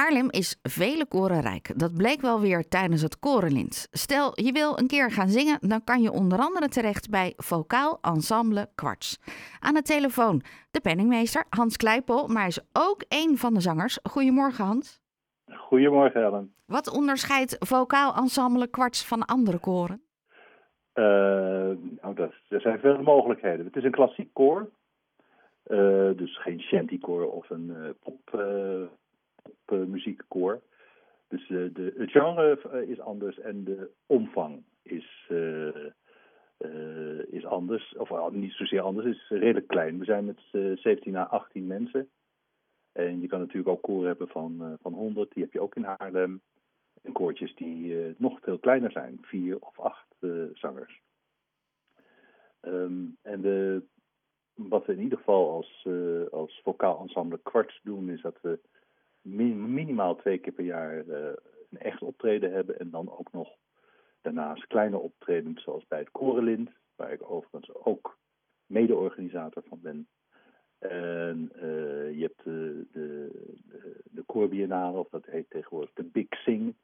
Haarlem is vele koren rijk. Dat bleek wel weer tijdens het Korenlint. Stel, je wil een keer gaan zingen, dan kan je onder andere terecht bij Vocaal Ensemble Kwarts. Aan de telefoon de penningmeester Hans Kleipel, maar hij is ook een van de zangers. Goedemorgen Hans. Goedemorgen Ellen. Wat onderscheidt Vocaal Ensemble Kwarts van andere koren? Uh, nou, dat, er zijn veel mogelijkheden. Het is een klassiek koor. Uh, dus geen shantykoor of een uh, pop, muziekkoor. Dus de, het genre is anders en de omvang is, is anders. Of niet zozeer anders, is redelijk klein. We zijn met 17 à 18 mensen. En je kan natuurlijk ook koren hebben van, van 100, die heb je ook in Haarlem. En koortjes die nog veel kleiner zijn, vier of acht zangers. Um, en de, wat we in ieder geval als, uh, als vocaal ensemble kwarts doen, is dat we minimaal twee keer per jaar uh, een echt optreden hebben. En dan ook nog daarnaast kleine optredens, zoals bij het Korenlint, waar ik overigens ook mede-organisator van ben. En uh, je hebt de, de, de, de of dat heet tegenwoordig de Big Sing.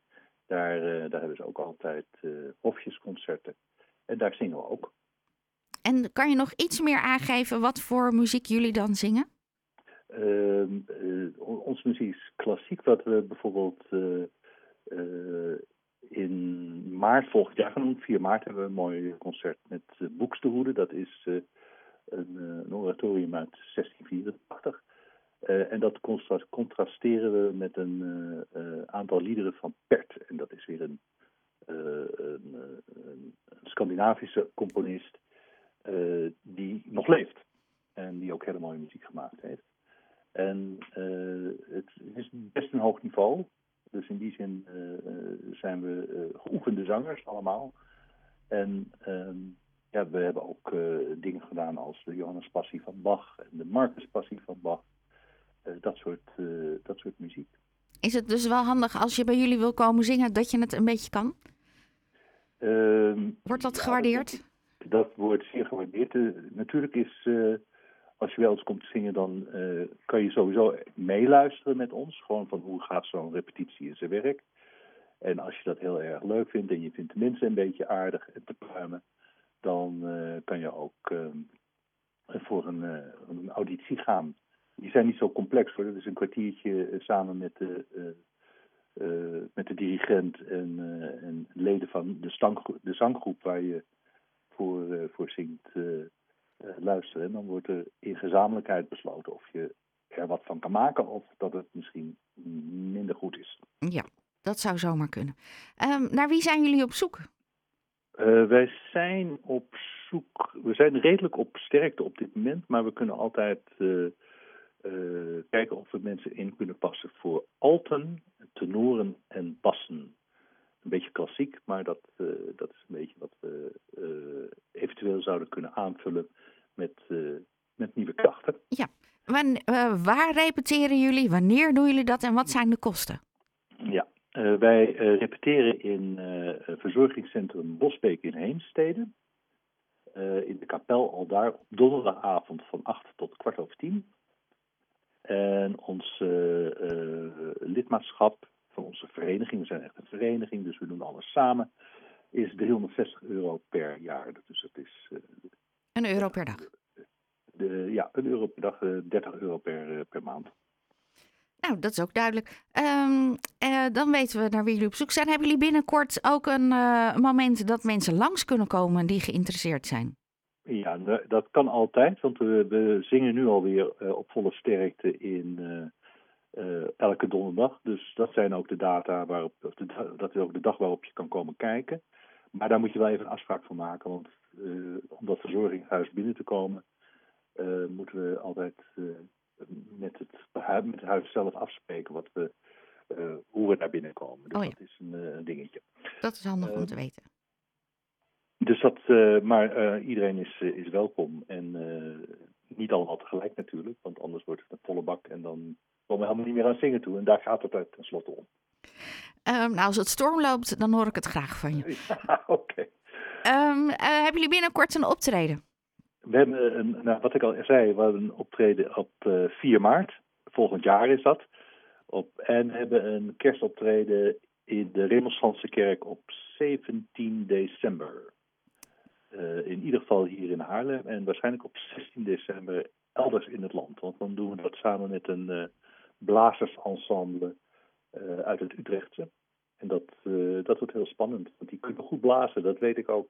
Daar, daar hebben ze ook altijd hofjesconcerten. En daar zingen we ook. En kan je nog iets meer aangeven wat voor muziek jullie dan zingen? Onze muziek klassiek, wat we bijvoorbeeld uh, in maart volgend jaar doen. 4 maart hebben we een mooi concert met uh, Boekstehoede. Dat is een, een, oratorium uit 1684. en dat contrasteren we met een aantal liederen van Pert. En dat is weer een, een, een Scandinavische componist die nog leeft. En die ook hele mooie muziek gemaakt heeft. En uh, het is best een hoog niveau. Dus in die zin uh, zijn we geoefende zangers allemaal. En ehm, ja, we hebben ook dingen gedaan als de Johannes Passie van Bach en de Marcus Passie van Bach. dat, soort, dat soort muziek. Is het dus wel handig als je bij jullie wil komen zingen dat je het een beetje kan? Ehm, Wordt dat gewaardeerd? dat wordt zeer gewaardeerd. Uh, natuurlijk is, uh, als je wel eens komt zingen, dan uh, kan je sowieso meeluisteren met ons. Gewoon van hoe gaat zo'n repetitie in zijn werk. En als je dat heel erg leuk vindt en je vindt de mensen een beetje aardig en te pruimen, dan kan je ook voor een, een, auditie gaan. Die zijn niet zo complex hoor. Dat is een kwartiertje samen met de, met de dirigent en, en leden van de, zanggroep waar je voor, voor zingt luisteren. En dan wordt er in gezamenlijkheid besloten of je er wat van kan maken of dat het misschien minder goed is. Ja, dat zou zomaar kunnen. Um, naar wie zijn jullie op zoek? wij zijn op zoek. We zijn redelijk op sterkte op dit moment, maar we kunnen altijd kijken of we mensen in kunnen passen voor alten, tenoren en bassen een beetje klassiek, maar dat, dat is een beetje wat we eventueel zouden kunnen aanvullen met, uh, met nieuwe krachten. Ja, Wan, waar repeteren jullie? Wanneer doen jullie dat en wat zijn de kosten? Ja, wij repeteren in verzorgingscentrum Bosbeek in Heemstede. in de kapel al daar op donderdagavond van 8 tot kwart over 10. En ons lidmaatschap van onze vereniging, we zijn echt een vereniging, dus we doen alles samen, is 360 euro per jaar. Dus dat is... Een euro per dag? De, ja, een euro per dag, uh, eh, 30 euro per, uh, per maand. Nou, dat is ook duidelijk. Um, dan weten we naar wie jullie op zoek zijn. Hebben jullie binnenkort ook een moment dat mensen langs kunnen komen die geïnteresseerd zijn? Ja, dat kan altijd, want we, we zingen nu alweer op volle sterkte in uh, elke donderdag. Dus dat zijn ook de data waarop, de, dat is ook de dag waarop je kan komen kijken. Maar daar moet je wel even een afspraak voor maken, want uh, om dat verzorgingshuis binnen te komen, uh, moeten we altijd met, het, met het huis zelf afspreken wat we, hoe we daar binnenkomen. Dus oh ja. dat is een, dingetje. Dat is handig om te weten. Dus dat, maar iedereen is, is welkom en niet allemaal tegelijk natuurlijk, want anders wordt het een volle bak en dan komen helemaal niet meer aan zingen toe. En daar gaat het uit tenslotte om. Um, nou, als het storm loopt, dan hoor ik het graag van je. Ja, oké. Um, uh, hebben jullie binnenkort een optreden? We hebben, een, nou, wat ik al zei, we hebben een optreden op uh, eh, 4 maart. Volgend jaar is dat. Op, en hebben een kerstoptreden in de Remonstrantse kerk op 17 december. Uh, in ieder geval hier in Haarlem en waarschijnlijk op 16 december elders in het land. Want dan doen we dat samen met een uh, blazersensemble uit het Utrechtse. En dat, dat wordt heel spannend, want die kunnen goed blazen, dat weet ik ook.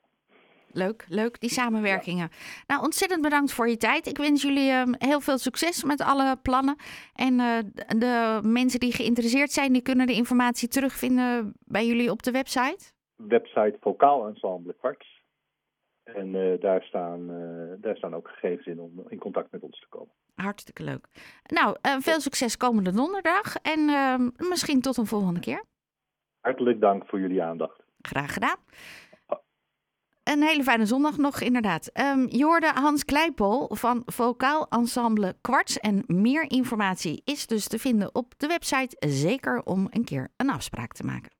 Leuk, leuk, die samenwerkingen. Nou, ontzettend bedankt voor je tijd. Ik wens jullie uh, heel veel succes met alle plannen. En uh, de mensen die geïnteresseerd zijn, die kunnen de informatie terugvinden bij jullie op de website? Website Vocaal Ensemble Kwarts. En uh, daar, staan, daar staan ook gegevens in om in contact met ons te komen. Hartstikke leuk. Nou, veel succes komende donderdag en misschien tot een volgende keer. Hartelijk dank voor jullie aandacht. Graag gedaan. Een hele fijne zondag nog, inderdaad. Um, Hans Kleipol van Vocaal Ensemble Kwarts. En meer informatie is dus te vinden op de website. Zeker om een keer een afspraak te maken.